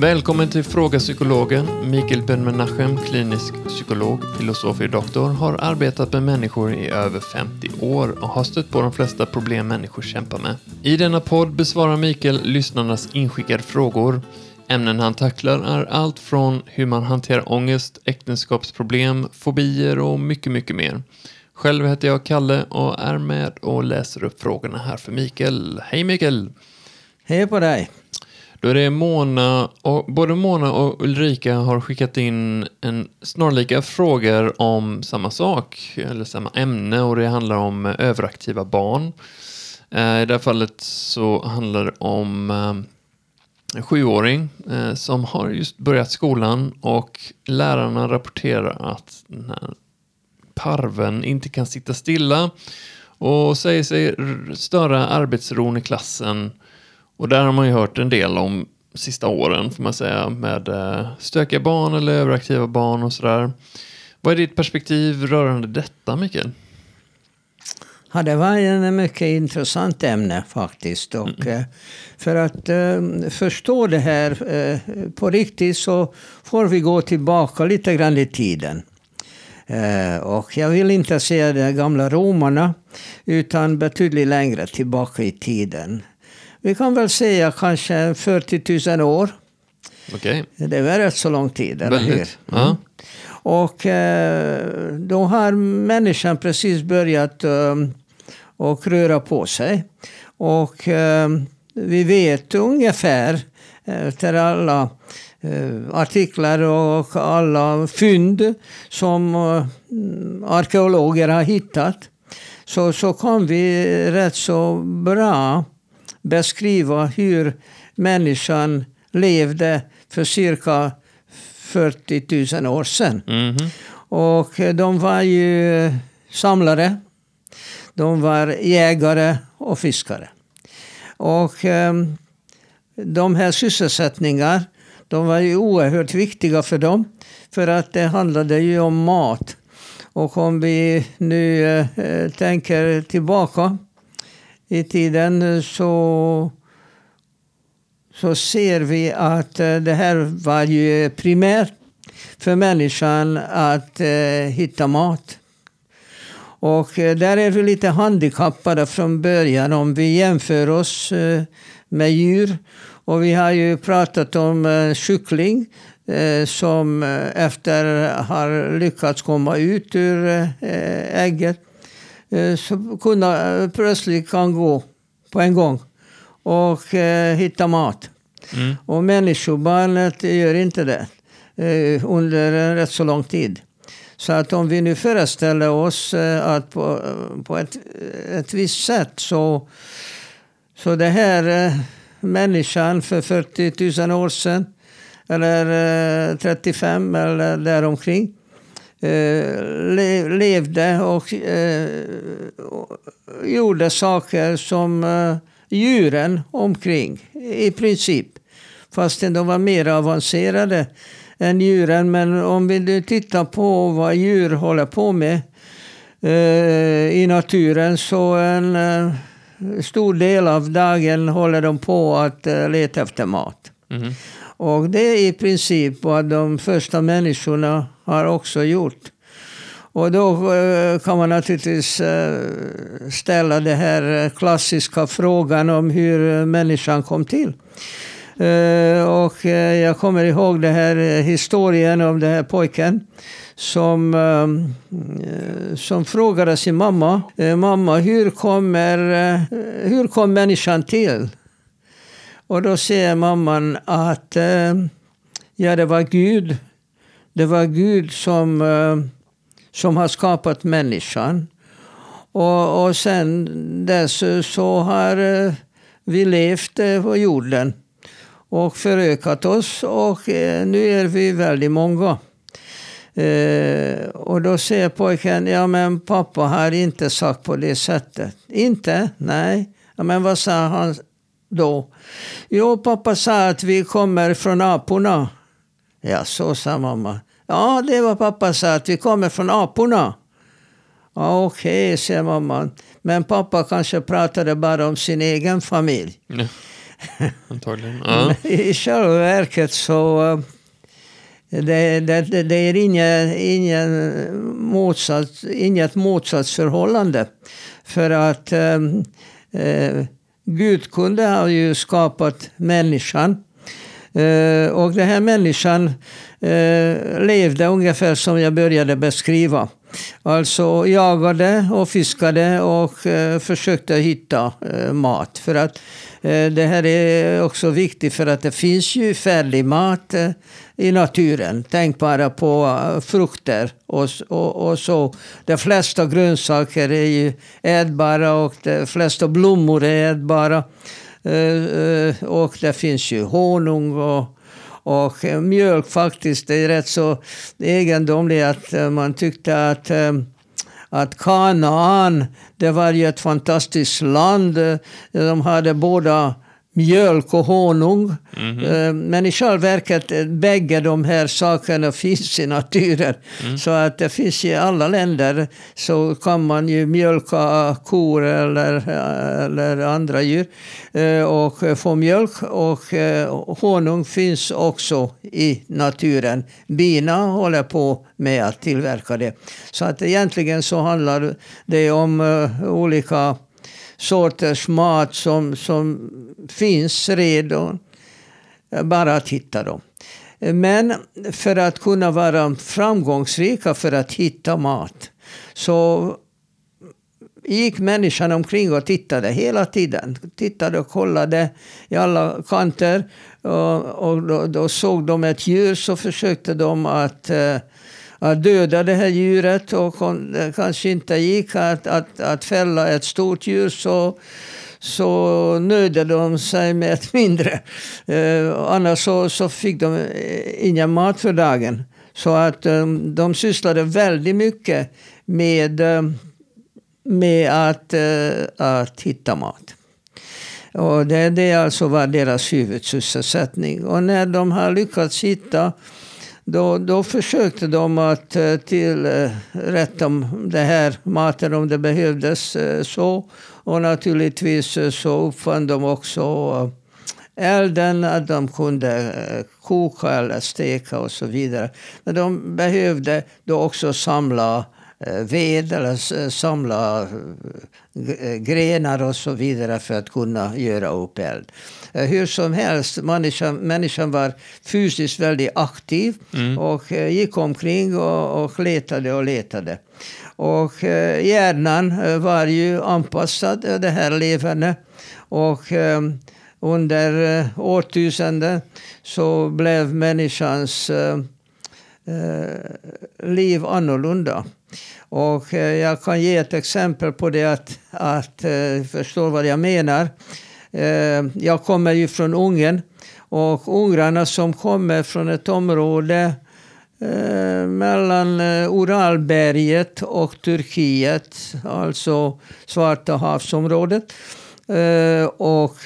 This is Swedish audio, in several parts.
Välkommen till Fråga Psykologen. Mikael Ben-Menachem, klinisk psykolog, filosofie doktor, har arbetat med människor i över 50 år och har stött på de flesta problem människor kämpar med. I denna podd besvarar Mikael lyssnarnas inskickade frågor. Ämnen han tacklar är allt från hur man hanterar ångest, äktenskapsproblem, fobier och mycket, mycket mer. Själv heter jag Kalle och är med och läser upp frågorna här för Mikael. Hej Mikael! Hej på dig! Då är det Mona, och både Mona och Ulrika har skickat in en snarlika frågor om samma sak, eller samma ämne, och det handlar om eh, överaktiva barn. Eh, I det här fallet så handlar det om eh, en sjuåring som har just börjat skolan och lärarna rapporterar att den här parven inte kan sitta stilla och säger sig störa arbetsron i klassen och där har man ju hört en del om sista åren, får man säga, med eh, stökiga barn eller överaktiva barn och sådär. Vad är ditt perspektiv rörande detta, Mikael? Ja, det var en mycket intressant ämne faktiskt. Och, mm. För att uh, förstå det här uh, på riktigt så får vi gå tillbaka lite grann i tiden. Uh, och jag vill inte säga de gamla romarna, utan betydligt längre tillbaka i tiden. Vi kan väl säga kanske 40 000 år. Okay. Det var rätt så lång tid, eller hur? Mm. Och eh, då har människan precis börjat eh, och röra på sig. Och eh, vi vet ungefär efter alla artiklar och alla fynd som arkeologer har hittat så, så kan vi rätt så bra beskriva hur människan levde för cirka 40 000 år sedan. Mm. Och de var ju samlare, de var jägare och fiskare. Och um, de här sysselsättningarna de var ju oerhört viktiga för dem. För att det handlade ju om mat. Och om vi nu uh, tänker tillbaka i tiden så, så ser vi att eh, det här var ju primärt för människan att eh, hitta mat. Och eh, där är vi lite handikappade från början om vi jämför oss eh, med djur. Och vi har ju pratat om eh, kyckling eh, som eh, efter har lyckats komma ut ur eh, ägget så kunna eh, plötsligt kan gå på en gång och eh, hitta mat. Mm. Och människobarnet gör inte det under en rätt så lång tid. Så att om vi nu föreställer oss att på, på ett, ett visst sätt så, så det här människan för 40 000 år sedan eller 35 eller däromkring Eh, le, levde och eh, gjorde saker som eh, djuren omkring, i princip. Fastän de var mer avancerade än djuren. Men om vi nu tittar på vad djur håller på med eh, i naturen så en eh, stor del av dagen håller de på att leta efter mat. Mm. Och det är i princip vad de första människorna har också gjort. Och då eh, kan man naturligtvis eh, ställa den här eh, klassiska frågan om hur människan kom till. Och jag kommer ihåg den här historien om den här pojken som, ehm, som frågade sin mamma. Mamma, hur, kommer, hur kom människan till? Och då säger mamman att eh, ja, det var Gud det var Gud som, eh, som har skapat människan. Och, och sen dess så har eh, vi levt eh, på jorden och förökat oss och eh, nu är vi väldigt många. Eh, och då säger pojken, ja men pappa har inte sagt på det sättet. Inte? Nej. Ja, men vad sa han då? Jo, pappa sa att vi kommer från aporna. Ja, så sa mamma. Ja, det var pappa sa, att vi kommer från aporna. Ja, Okej, okay, säger mamman. Men pappa kanske pratade bara om sin egen familj. Antagligen. Ja. I själva verket så eh, det, det, det är inget, ingen motsats, inget motsatsförhållande. För att eh, eh, Gud kunde ha ju skapat människan. Eh, och den här människan eh, levde ungefär som jag började beskriva. Alltså jagade och fiskade och eh, försökte hitta mat. För att Eh, det här är också viktigt för att det finns ju färdig mat eh, i naturen. Tänk bara på eh, frukter och, och, och så. De flesta grönsaker är ju ätbara och de flesta blommor är ätbara. Och det finns ju honung och och mjölk faktiskt, det är rätt så egendomligt att man tyckte att eh, att Kanaan, det var ju ett fantastiskt land. De hade båda mjölk och honung. Mm. Men i själva verket, bägge de här sakerna finns i naturen. Mm. Så att det finns i alla länder så kan man ju mjölka kor eller, eller andra djur eh, och få mjölk. Och eh, honung finns också i naturen. Bina håller på med att tillverka det. Så att egentligen så handlar det om olika sorters mat som, som finns redan. Bara att hitta dem. Men för att kunna vara framgångsrika för att hitta mat så gick människan omkring och tittade hela tiden. Tittade och kollade i alla kanter. Och, och då, då, såg de ett djur så försökte de att eh, att döda det här djuret och det eh, kanske inte gick att, att, att fälla ett stort djur så, så nöjde de sig med ett mindre. Eh, annars så, så fick de eh, ingen mat för dagen. Så att eh, de sysslade väldigt mycket med, eh, med att, eh, att hitta mat. Och det, det alltså var deras huvudsysselsättning. Och när de har lyckats hitta då, då försökte de att eh, tillrätta det här maten om det behövdes eh, så. Och naturligtvis eh, så uppfann de också elden, att de kunde koka eller steka och så vidare. Men de behövde då också samla ved eller samla grenar och så vidare för att kunna göra upp eld. Eh, hur som helst, människan, människan var fysiskt väldigt aktiv mm. och eh, gick omkring och, och letade och letade. Och eh, hjärnan var ju anpassad, det här levande. Och under årtusenden så blev människans liv annorlunda. Och eh, jag kan ge ett exempel på det att, att eh, förstå vad jag menar. Eh, jag kommer ju från Ungern och ungrarna som kommer från ett område eh, mellan Uralberget och Turkiet, alltså Svarta havsområdet. Och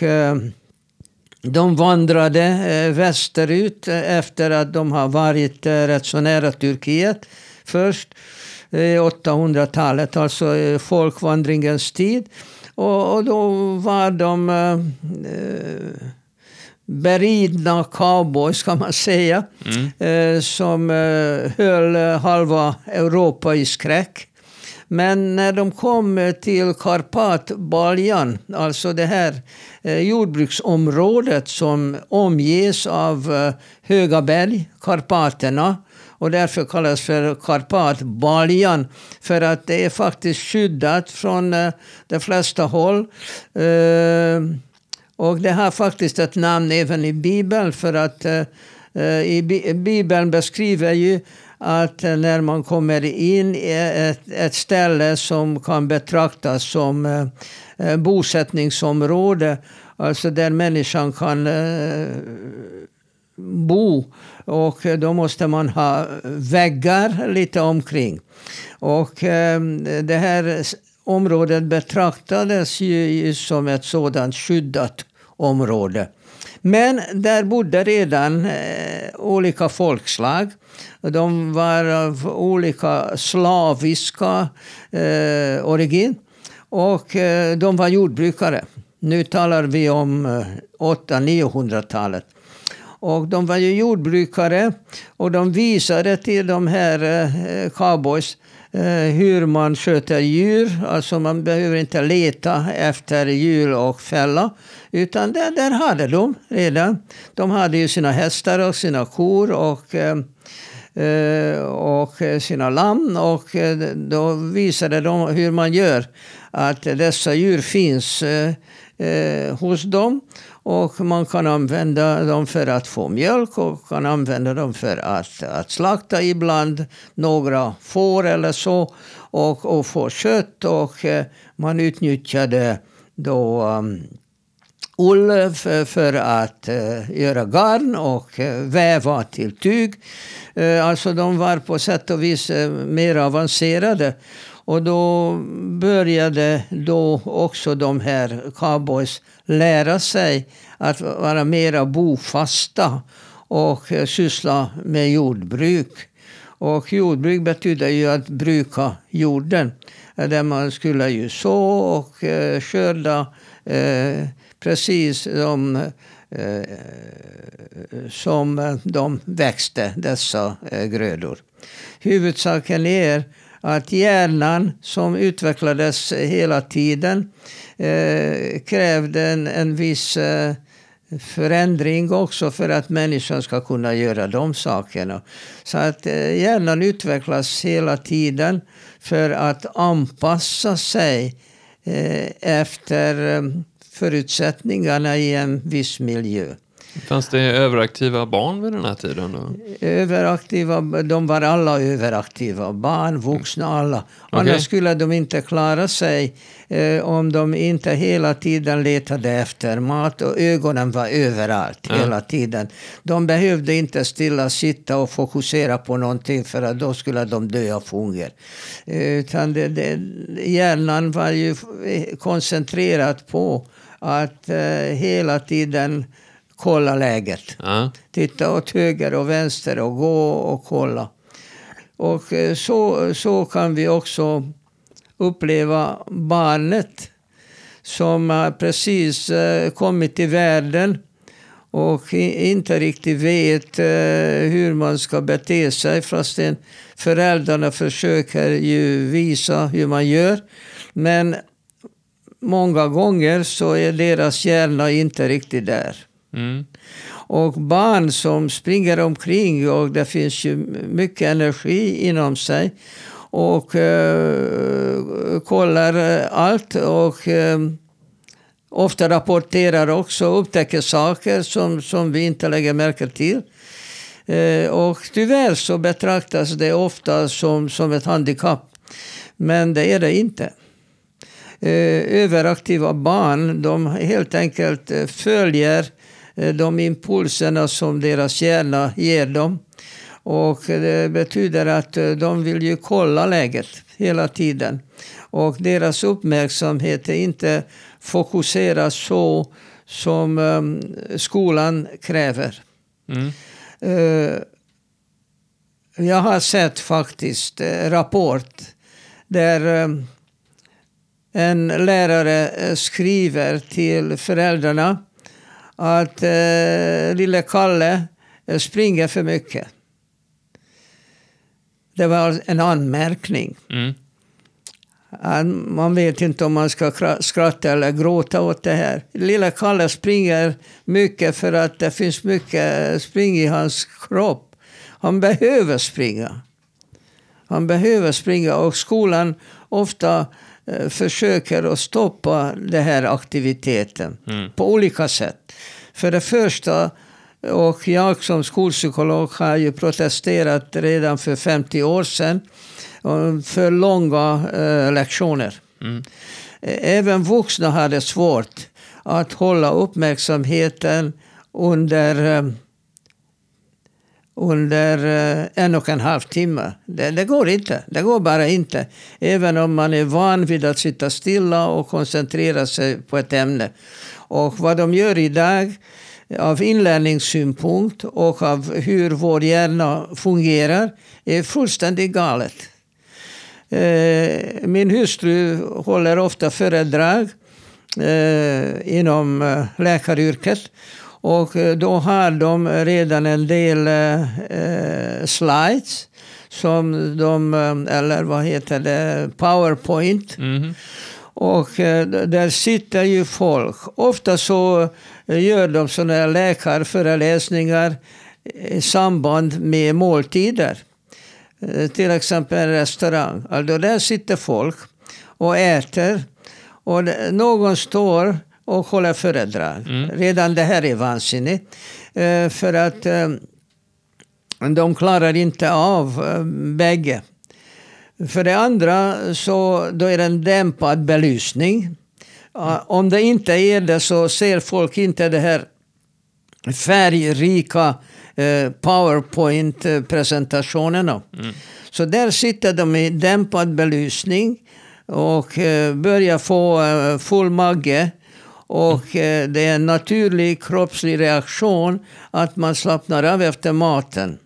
de vandrade västerut efter att de har varit rätt så nära Turkiet först. 800-talet, alltså folkvandringens tid. Och, och då var de eh, beridna cowboys kan man säga. Mm. Eh, som eh, höll halva Europa i skräck. Men när de kom till Karpatbaljan, alltså det här eh, jordbruksområdet som omges av eh, höga berg, Karpaterna, och därför kallas för Karpatbaljan. För att det är faktiskt skyddat från eh, de flesta håll. Eh, och det har faktiskt ett namn även i Bibeln för att eh, i Bibeln beskriver ju att när man kommer in i ett, ett ställe som kan betraktas som bosättningsområde, alltså där människan kan bo och eh, då måste man ha väggar lite omkring. Och eh, det här området betraktades ju som ett sådant skyddat område. Men där bodde redan eh, olika folkslag. De var av olika slaviska eh, origin. Och eh, de var jordbrukare. Nu talar vi om eh, 800-900-talet. Och de var ju jordbrukare och de visade till de här eh, cowboys eh, hur man sköter djur. Alltså man behöver inte leta efter djur och fälla. Utan där, där hade de redan. De hade ju sina hästar och sina kor och, eh, eh och eh, sina lamm. Och eh, då visade de hur man gör. Att dessa djur finns hos dem. Och man kan använda dem för att få mjölk och kan använda dem för att, att slakta ibland några får eller så och, och få kött. Och eh, man utnyttjade då um, ull för, för att uh, göra garn och uh, väva till tyg. Uh, alltså de var på sätt och vis mer avancerade. Och då började då också de här cowboys lära sig att vara mera bofasta och syssla med jordbruk. Och jordbruk betyder ju att bruka jorden. Där man skulle ju så och eh, skörda eh, precis som, eh, som de växte, dessa eh, grödor. Huvudsaken är att hjärnan som utvecklades hela tiden eh, krävde en, en viss eh, förändring också för att människan ska kunna göra de sakerna. Så att eh, hjärnan utvecklas hela tiden för att anpassa sig eh, efter eh, förutsättningarna i en viss miljö. Fanns det överaktiva barn vid den här tiden? Då? Överaktiva, de var alla överaktiva. Barn, vuxna, alla. Annars okay. skulle de inte klara sig eh, om de inte hela tiden letade efter mat och ögonen var överallt ja. hela tiden. De behövde inte stilla sitta och fokusera på någonting för att då skulle de dö av hunger. Utan det, det, hjärnan var ju koncentrerad på att eh, hela tiden kolla läget. Ja. Titta åt höger och vänster och gå och kolla. Och eh, så, så kan vi också uppleva barnet som har precis eh, kommit till världen och inte riktigt vet eh, hur man ska bete sig fastän föräldrarna försöker ju visa hur man gör. Men många gånger så är deras hjärna inte riktigt där. Mm. Och barn som springer omkring och det finns ju mycket energi inom sig och eh, kollar allt och eh, ofta rapporterar också och upptäcker saker som, som vi inte lägger märke till. Eh, och tyvärr så betraktas det ofta som, som ett handikapp. Men det är det inte. Eh, överaktiva barn de helt enkelt eh, följer de impulserna som deras hjärna ger dem. Och det betyder att eh, de vill ju kolla läget hela tiden. Och deras uppmärksamhet är inte fokuserad så som um, skolan kräver. Mm. Uh, jag har sett faktiskt rapport där uh, en lärare skriver till föräldrarna att eh, lille Kalle eh, springer för mycket. Det var en anmärkning. Mm. Man vet inte om man ska skratta eller gråta åt det här. Lilla Kalle springer mycket för att det finns mycket spring i hans kropp. Han behöver springa. Han behöver springa och skolan ofta försöker att stoppa den här aktiviteten mm. på olika sätt. För det första, och jag som skolpsykolog har ju protesterat redan för 50 år sedan för långa äh, lektioner. Mm. Även vuxna hade svårt att hålla uppmärksamheten under under eh, en och en halv timme. Det, det, går inte. Det går bara inte. Även om man är van vid att sitta stilla och koncentrera sig på ett ämne. Och vad de gör idag av inlärningssynpunkt och av hur vår hjärna fungerar är fullständigt galet. Eh, min hustru håller ofta föredrag eh, inom läkaryrket. Och eh, då har de redan en del eh, slides som de, eh, eller vad heter det, powerpoint. Mhm. Och eh, där sitter ju folk. Ofta så eh, gör de sådana här läkarföreläsningar i samband med måltider. Eh, Till exempel en restaurang. Alltså där sitter folk och äter. Och någon står och håller föredrag. Redan det här är vansinnigt. Eh, För att eh, de klarar inte av eh, bägge. För det andra så då är det en dämpad belysning. Om det inte är det så ser folk inte det här färgrika powerpoint-presentationerna. Så där sitter de i dämpad belysning och börjar få full mage. Och eh, det är en naturlig kroppslig reaktion att man slappnar av efter maten.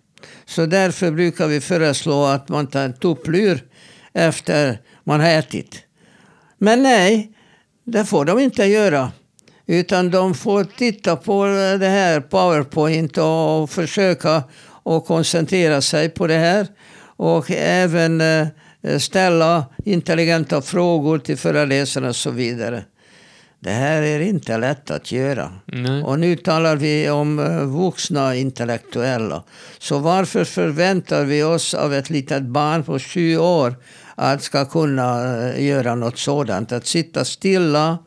Så därför brukar vi föreslå att man tar en tupplur efter man har ätit. Men nej, det får de inte göra. Utan de får titta på det här Powerpoint och försöka och koncentrera sig på det här. Och även eh, ställa intelligenta frågor till föreläsarna och så vidare. Det här är inte lätt att göra. Nej. Och nu talar vi om eh, vuxna intellektuella. Så varför förväntar vi oss av ett litet barn på sju år att ska kunna eh, göra något sådant? Att sitta stilla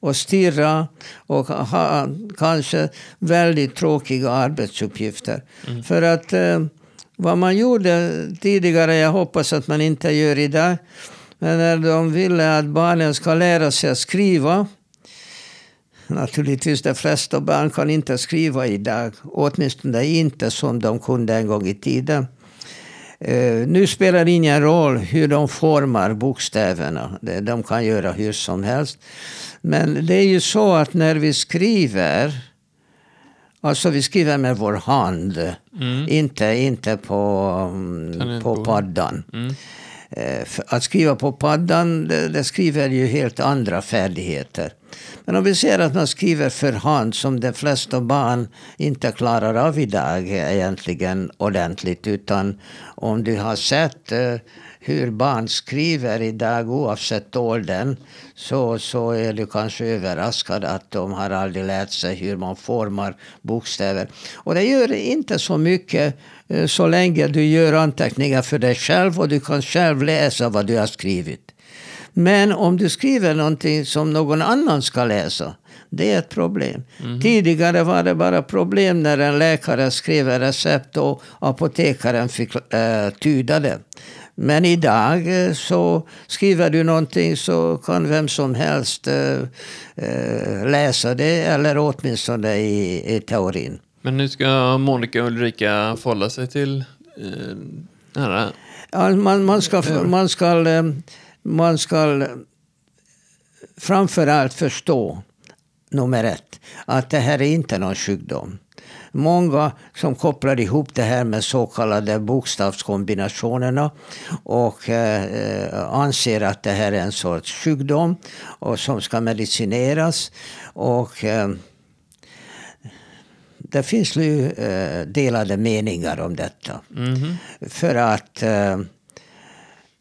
och stirra och ha kanske väldigt tråkiga arbetsuppgifter. För att eh, vad man gjorde tidigare, jag hoppas att man inte gör idag, men när de ville att barnen ska lära sig att skriva Naturligtvis de flesta barn kan inte skriva idag. Åtminstone inte som de kunde en gång i tiden. Eh, nu spelar det ingen roll hur de formar bokstäverna. De kan göra hur som helst. Men det är ju så att när vi skriver, alltså vi skriver med vår hand, inte, inte på, mm, på paddan. Mm. Eh, Att skriva på paddan, det, det skriver ju helt andra färdigheter. Men om vi ser att man skriver för hand, som de flesta barn inte klarar av idag egentligen ordentligt. Utan om du har sett eh, hur barn skriver idag oavsett åldern så, så är du kanske överraskad att de har aldrig lärt sig hur man formar bokstäver. Och det gör inte så mycket eh, så länge du gör anteckningar för dig själv och du kan själv läsa vad du har skrivit. Men om du skriver någonting som någon annan ska läsa, det är ett problem. Tidigare var det bara problem när en läkare skrev recept och apotekaren fick äh, tyda det. Men idag eh, så skriver du någonting så kan vem som helst eh, läsa det eller åtminstone i, i teorin. Men nu ska Monica och Ulrika förhålla sig till eh, här. Ja, man, man ska, man ska, man ska framförallt förstå, nummer ett, att det här är inte någon sjukdom. Många som kopplar ihop det här med så kallade bokstavskombinationerna och eh, anser att det här är en sorts sjukdom och som ska medicineras. Och eh, det finns ju eh, delade meningar om detta. Mhm. För att eh,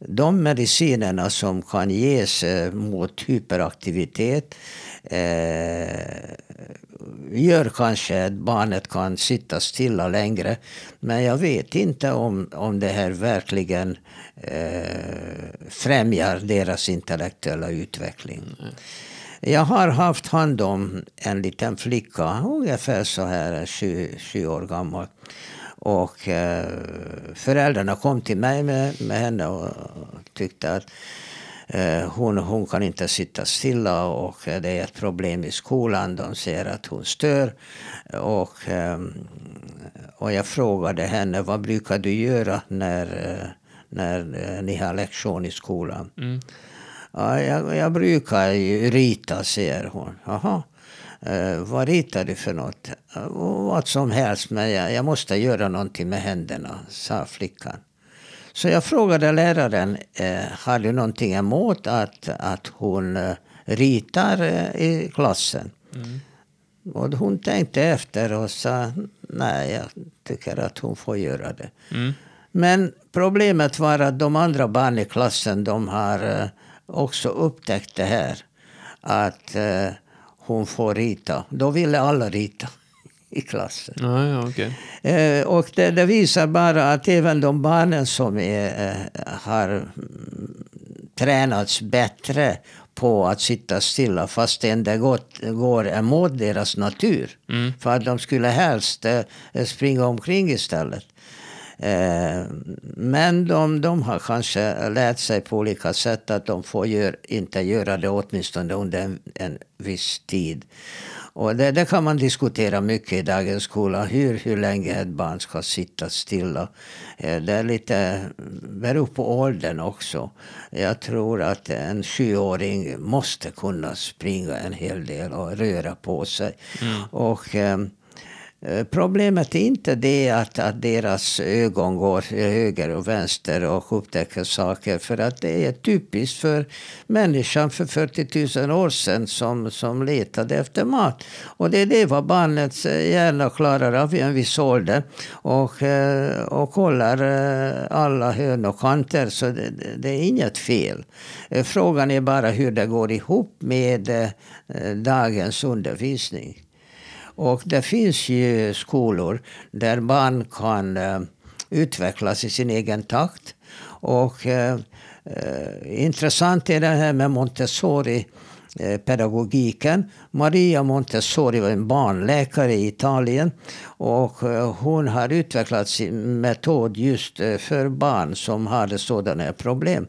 de medicinerna som kan ges eh, mot hyperaktivitet eh, gör kanske att barnet kan sitta stilla längre. Men jag vet inte om, om det här verkligen eh, främjar deras intellektuella utveckling. Jag har haft hand om en liten flicka, ungefär så här sju, sju år gammal. Och eh, föräldrarna kom till mig med, med henne och tyckte att eh, hon, hon kan inte sitta stilla och eh, det är ett problem i skolan. De ser att hon stör. Och, eh, och jag frågade henne, vad brukar du göra när, eh, när eh, ni har lektion i skolan? Mm. Ja, jag, jag brukar ju rita, säger hon. Jaha. Eh, vad ritar du för något? "Eh, Vad som helst, men jag, jag måste göra någonting med händerna, sa flickan. Så jag frågade läraren, eh, har du någonting emot att, att hon ritar i klassen. Mm. Och hon tänkte efter och sa nej, jag tycker att hon får göra det. Mm. Men problemet var att de andra barnen i klassen de har också upptäckt det här. Att hon får rita. Då ville alla rita i klassen. Ja, ja, okej. Eh, och det, det visar bara att även de barnen som är, eh, har mm, tränats bättre på att sitta stilla fastän det gått, går emot deras natur. Mm. För att de skulle helst eh, springa omkring istället. Eh, men de, de har kanske lärt sig på olika sätt att de får gör, inte göra det åtminstone under en, en viss tid. Och det, det kan man diskutera mycket i dagens skola. Hur, hur länge ett barn ska sitta stilla. Eh, Det är lite, beror på åldern också. Jag tror att en sjuåring måste kunna springa en hel del och röra på sig. Och eh, Eh, Eh, problemet är inte det att, att deras ögon går höger och vänster och upptäcker saker. För att det är typiskt för människan för 40 000 år sedan som, som letade efter mat. Och det är det vad barnets eh, hjärna klarar av i en viss ålder. Och, eh, och kollar alla hörn och kanter. Så det, det- är inget fel. Frågan är bara hur det går ihop med dagens undervisning. Och det finns ju skolor där barn kan eh, utvecklas i sin egen takt. Och eh, eh intressant är det här med Montessori pedagogiken. Maria Montessori var en barnläkare i Italien och eh, hon har utvecklat sin metod just eh, för barn som hade sådana problem.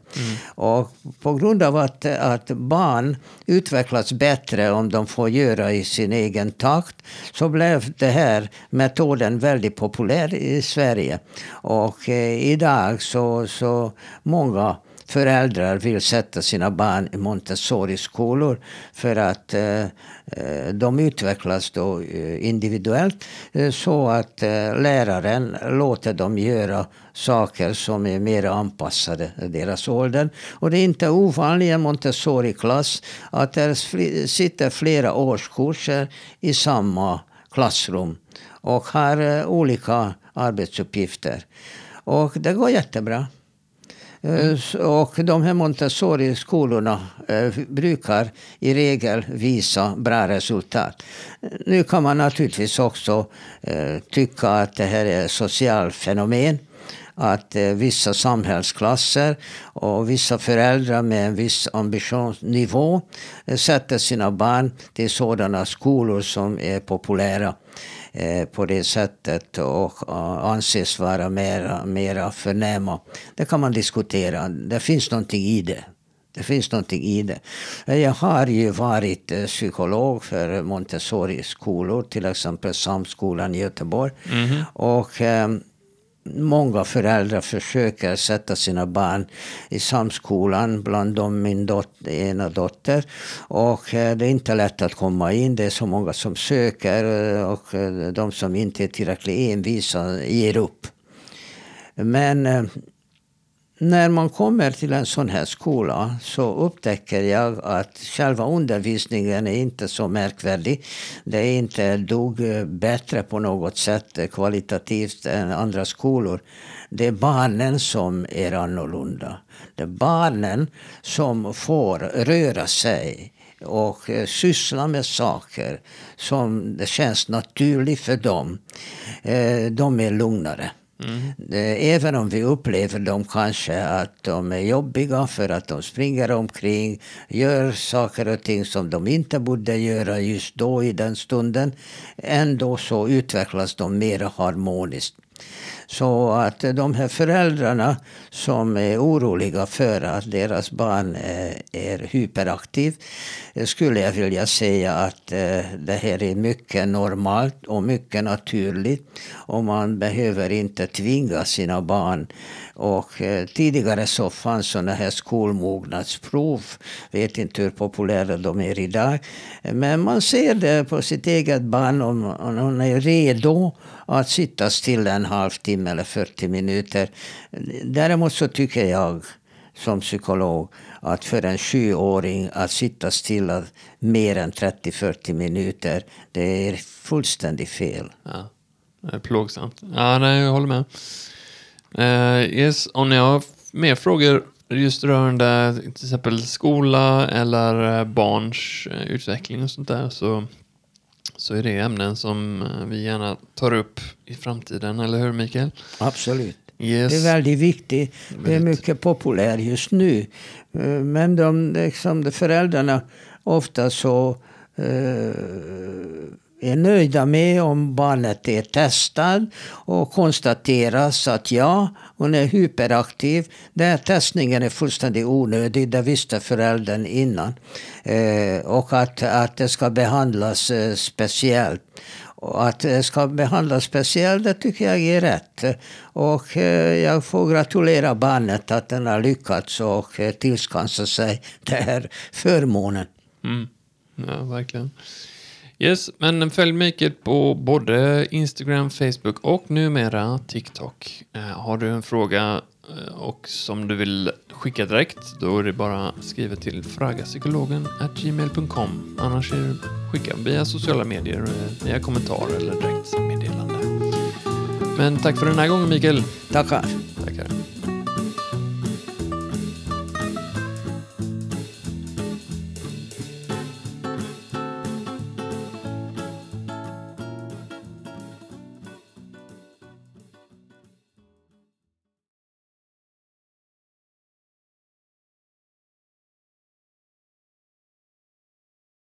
Och på grund av att, att barn utvecklas bättre om de får göra i sin egen takt så blev det här metoden väldigt populär i Sverige. Och eh, idag så, så många föräldrar vill sätta sina barn i Montessori-skolor för att eh, eh de utvecklas då eh, individuellt eh, så att eh, läraren låter dem göra saker som är mer anpassade deras ålder. Och det är inte ovanligt i en Montessori-klass att det sitter flera årskurser i samma klassrum och har eh, olika arbetsuppgifter. Och det går jättebra. Eh, och de här Montessori-skolorna eh, brukar i regel visa bra resultat. Nu kan man naturligtvis också eh, tycka att det här är ett socialt fenomen. Att vissa samhällsklasser och vissa föräldrar med en viss ambitionsnivå sätter sina barn till sådana skolor som är populära på det sättet och eh, anses vara mera, mera förnäma. Det kan man diskutera. Det finns någonting i det. Det finns någonting i det. Jag har ju varit eh, psykolog för Montessori-skolor, till exempel Samskolan i Göteborg. Och eh, Många föräldrar försöker sätta sina barn i samskolan, bland dem min dot- ena dotter. Och eh, det är inte lätt att komma in, det är så många som söker eh, och eh, de som inte är tillräckligt envisa ger upp. Men när man kommer till en sån här skola så upptäcker jag att själva undervisningen är inte så märkvärdig. Det är inte dugg bättre på något sätt kvalitativt än andra skolor. Det är barnen som är annorlunda. Det är barnen som får röra sig och syssla med saker som det känns naturligt för dem. Eh, de är lugnare. Mm. Även om vi upplever dem kanske att de är jobbiga för att de springer omkring, gör saker och ting som de inte borde göra just då i den stunden. Ändå så utvecklas de mer harmoniskt. Så att de här föräldrarna som är oroliga för att deras barn eh, är, hyperaktiv eh, skulle jag vilja säga att eh, det här är mycket normalt och mycket naturligt. Och man behöver inte tvinga sina barn. Och tidigare så fanns sådana här skolmognadsprov. Vet inte hur populära de är idag. Men man ser det på sitt eget barn om, om hon är redo att sitta stilla en halvtimme eller 40 minuter. Däremot så tycker jag som psykolog att för en sjuåring att sitta stilla mer än 30-40 minuter, det är fullständigt fel. Ja, det är plågsamt. Ja, nej, jag håller med. Uh, yes, om ni har mer frågor just rörande till exempel skola eller eh, barns eh, utveckling och sånt där så, så är det ämnen som eh, vi gärna tar upp i framtiden, eller hur Mikael? Absolut. Yes. Det är väldigt viktigt. Det är mycket populärt just nu. Eh, Men de, liksom, de föräldrarna ofta så eh, är nöjda med om barnet är testad och konstateras att ja, hon är hyperaktiv. Den här testningen är fullständigt onödig, det visste föräldern innan. Eh, och att, att det ska behandlas eh, speciellt. Och att det ska behandlas speciellt, det tycker jag är rätt. Och eh, jag får gratulera barnet att den har lyckats och eh, tillskansa sig den här förmånen. Mm. Ja, verkligen. Yes, men följ Mikael på både Instagram, Facebook och numera TikTok. Eh, har du en fråga eh, och som du vill skicka direkt, då är det bara att skriva till fragapsykologen gmail.com. Annars är det skicka via sociala medier, eh, via kommentar eller direkt meddelande. Men tack för den här gången Mikael. Tackar.